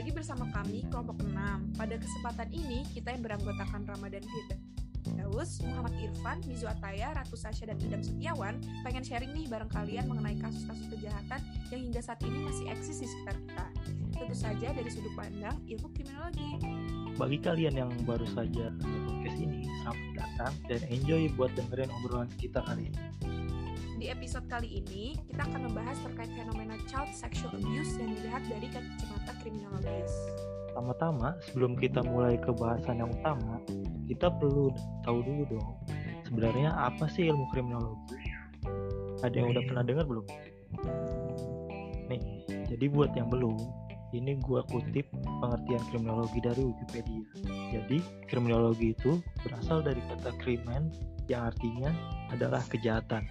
lagi bersama kami kelompok 6. Pada kesempatan ini, kita yang beranggotakan Ramadan Firdaus, Muhammad Irfan, Mizu Ataya, Ratu Sasha, dan Idam Setiawan pengen sharing nih bareng kalian mengenai kasus-kasus kejahatan yang hingga saat ini masih eksis di sekitar kita. Tentu saja dari sudut pandang ilmu kriminologi. Bagi kalian yang baru saja podcast ini, selamat datang dan enjoy buat dengerin obrolan kita kali ini. Di episode kali ini, kita akan membahas terkait fenomena child sexual abuse yang dilihat dari kacamata kriminologis. Pertama-tama, sebelum kita mulai ke bahasan yang utama, kita perlu tahu dulu dong, sebenarnya apa sih ilmu kriminologi? Ada yang udah pernah dengar belum? Nih, jadi buat yang belum, ini gua kutip pengertian kriminologi dari Wikipedia. Jadi, kriminologi itu berasal dari kata krimen yang artinya adalah kejahatan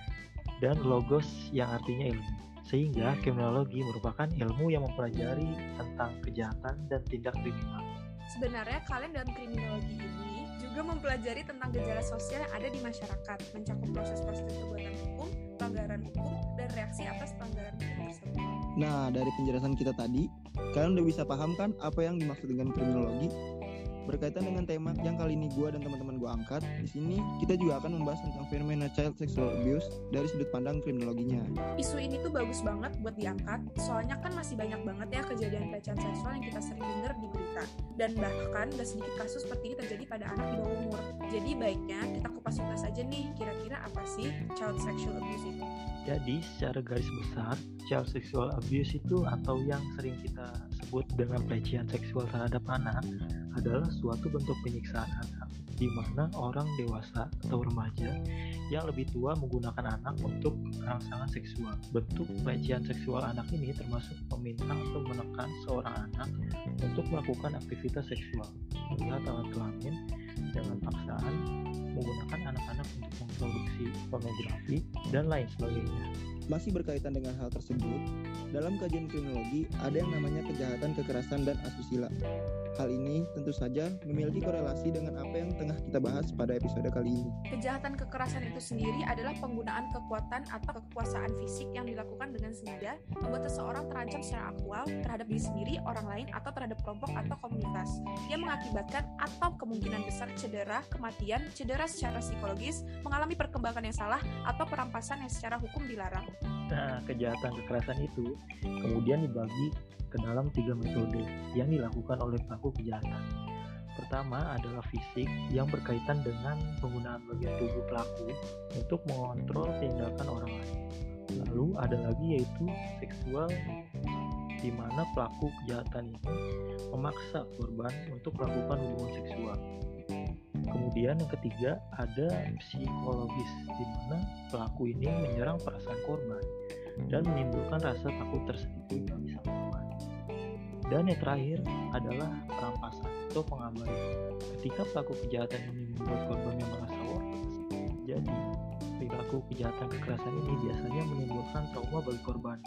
dan logos yang artinya ilmu. Sehingga kriminologi merupakan ilmu yang mempelajari tentang kejahatan dan tindak kriminal. Sebenarnya kalian dalam kriminologi ini juga mempelajari tentang gejala sosial yang ada di masyarakat, mencakup proses-proses perbuatan hukum, pelanggaran hukum, dan reaksi atas pelanggaran hukum tersebut. Nah, dari penjelasan kita tadi, kalian udah bisa paham kan apa yang dimaksud dengan kriminologi? Berkaitan dengan tema yang kali ini gue dan teman-teman gue angkat, di sini kita juga akan membahas tentang fenomena child sexual abuse dari sudut pandang kriminologinya. Isu ini tuh bagus banget buat diangkat, soalnya kan masih banyak banget ya kejadian pelecehan seksual yang kita sering dengar di berita. Dan bahkan gak sedikit kasus seperti ini terjadi pada anak di bawah umur. Jadi baiknya kita kupas tuntas aja nih, kira-kira apa sih child sexual abuse itu? Jadi, secara garis besar, child sexual abuse itu atau yang sering kita sebut dengan pelecehan seksual terhadap anak adalah suatu bentuk penyiksaan anak di mana orang dewasa atau remaja yang lebih tua menggunakan anak untuk rangsangan seksual. Bentuk pelecehan seksual anak ini termasuk meminta atau menekan seorang anak untuk melakukan aktivitas seksual, melihat alat kelamin dengan paksaan, menggunakan anak-anak untuk memproduksi pornografi, dan lain sebagainya. Masih berkaitan dengan hal tersebut, dalam kajian kriminologi ada yang namanya kejahatan kekerasan dan asusila. Hal ini tentu saja memiliki korelasi dengan apa yang tengah kita bahas pada episode kali ini. Kejahatan kekerasan itu sendiri adalah penggunaan kekuatan atau kekuasaan fisik yang dilakukan dengan sengaja membuat seseorang terancam secara aktual terhadap diri sendiri, orang lain, atau terhadap kelompok atau komunitas yang mengakibatkan atau kemungkinan besar cedera, kematian, cedera secara psikologis, mengalami perkembangan yang salah, atau perampasan yang secara hukum dilarang. Nah, kejahatan kekerasan itu kemudian dibagi ke dalam tiga metode yang dilakukan oleh pelaku kejahatan. Pertama adalah fisik yang berkaitan dengan penggunaan bagian tubuh pelaku untuk mengontrol tindakan orang lain. Lalu ada lagi yaitu seksual di mana pelaku kejahatan ini memaksa korban untuk melakukan hubungan seksual. Kemudian yang ketiga ada psikologis di mana pelaku ini menyerang perasaan korban dan menimbulkan rasa takut tersendiri bagi sang korban. Dan yang terakhir adalah perampasan atau pengabaian. Ketika pelaku kejahatan ini membuat korban yang merasa worthless, jadi perilaku kejahatan kekerasan ini biasanya menimbulkan trauma bagi korban.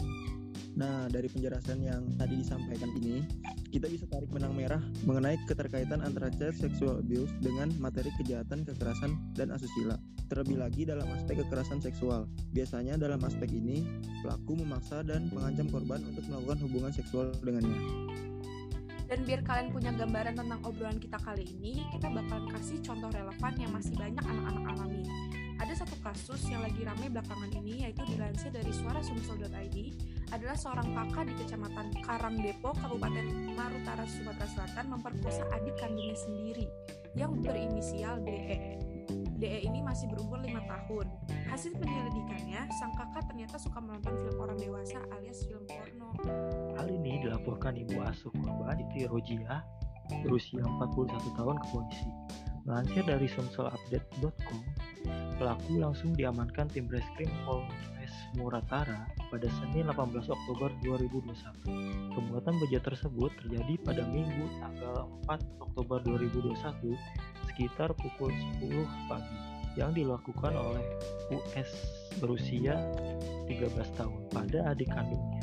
Nah, dari penjelasan yang tadi disampaikan ini, kita bisa tarik benang merah mengenai keterkaitan antara child sexual abuse dengan materi kejahatan kekerasan dan asusila. Terlebih lagi dalam aspek kekerasan seksual. Biasanya dalam aspek ini, pelaku memaksa dan mengancam korban untuk melakukan hubungan seksual dengannya. Dan biar kalian punya gambaran tentang obrolan kita kali ini, kita bakalan kasih contoh relevan yang masih banyak anak-anak alami. Ada satu kasus yang lagi ramai belakangan ini yaitu dilansir dari suarasumsel.id adalah seorang kakak di kecamatan Karangdepo, Kabupaten Marutara, Sumatera Selatan memperkosa adik kandungnya sendiri yang berinisial DE. DE ini masih berumur 5 tahun. Hasil penyelidikannya, sang kakak ternyata suka menonton film orang dewasa alias film porno. Hal ini dilaporkan ibu asuh korban Siti Rojia berusia 41 tahun ke polisi. Melansir dari sumselupdate.com, pelaku langsung diamankan tim reskrim Polres Muratara pada Senin 18 Oktober 2021. Pembuatan bejat tersebut terjadi pada Minggu tanggal 4 Oktober 2021 sekitar pukul 10 pagi yang dilakukan oleh US berusia 13 tahun pada adik kandungnya.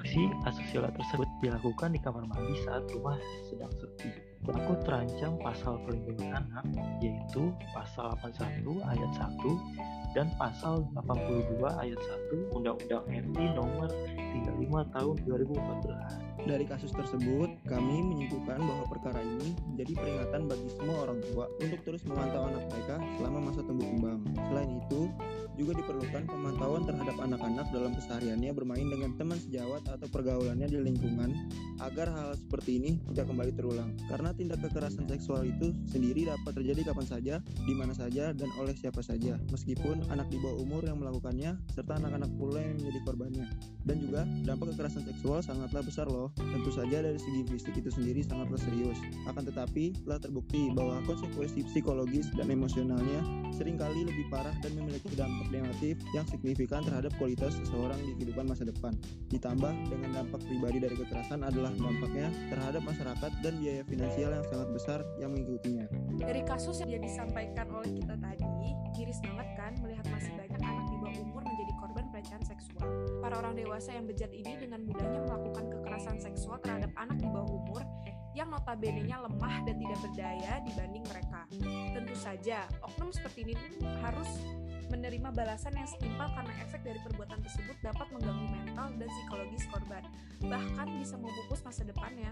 Aksi asusila tersebut dilakukan di kamar mandi saat rumah sedang sepi. Pelaku terancam pasal perlindungan anak yaitu pasal 81 ayat 1 dan pasal 82 ayat 1 Undang-Undang RI nomor 35 tahun 2014 Dari kasus tersebut, kami menyimpulkan bahwa perkara ini menjadi peringatan bagi semua orang tua untuk terus memantau anak mereka selama masa tumbuh kembang. Selain itu, juga diperlukan pemantauan terhadap anak-anak dalam kesehariannya bermain dengan teman sejawat atau pergaulannya di lingkungan agar hal seperti ini tidak kembali terulang. Karena tindak kekerasan seksual itu sendiri dapat terjadi kapan saja, di mana saja, dan oleh siapa saja, meskipun anak di bawah umur yang melakukannya serta anak-anak pula yang menjadi korbannya. Dan juga dampak kekerasan seksual sangatlah besar loh. Tentu saja dari segi fisik itu sendiri sangatlah serius. Akan tetapi telah terbukti bahwa konsekuensi psikologis dan emosionalnya sering kali lebih parah dan memiliki dampak negatif yang signifikan terhadap kualitas seseorang di kehidupan masa depan. Ditambah dengan dampak pribadi dari kekerasan adalah dampaknya terhadap masyarakat dan biaya finansial yang sangat besar yang mengikutinya. Dari kasus yang disampaikan oleh kita tadi, miris banget kan melihat masih banyak anak di bawah umur menjadi korban pelecehan seksual. Para orang dewasa yang bejat ini dengan mudahnya melakukan kekerasan seksual terhadap anak di bawah umur yang notabene-nya lemah dan tidak berdaya dibanding mereka. Tentu saja, oknum seperti ini harus menerima balasan yang setimpal karena efek dari perbuatan tersebut dapat mengganggu mental dan psikologis korban, bahkan bisa memupus masa depannya.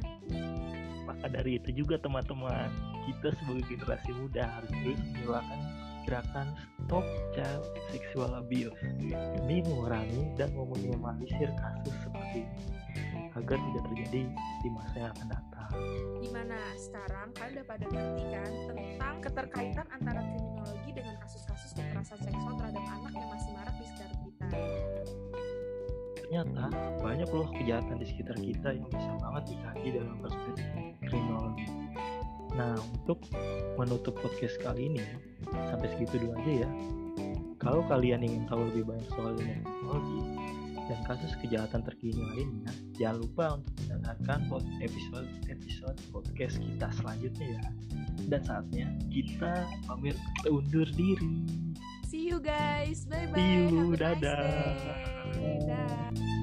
Maka dari itu juga teman-teman, kita sebagai generasi muda harus terus melakukan gerakan Stop Child Sexual Abuse demi mengurangi dan meminimalisir kasus seperti ini agar tidak terjadi di masa yang akan datang. Gimana sekarang kalian udah pada ngerti kan tentang keterkaitan antara kriminologi dengan kasus-kasus kekerasan seksual terhadap anak yang masih marak di sekitar kita? Ternyata banyak loh kejahatan di sekitar kita yang bisa banget dikaji dalam perspektif kriminologi. Nah, untuk menutup podcast kali ini, sampai segitu dulu aja ya. Kalau kalian ingin tahu lebih banyak soal ilmu kriminologi dan kasus kejahatan terkini lainnya, jangan lupa untuk mendengarkan episode-episode podcast kita selanjutnya ya. Dan saatnya kita pamit undur diri. See you guys, bye bye. See you, Have a nice dadah. day.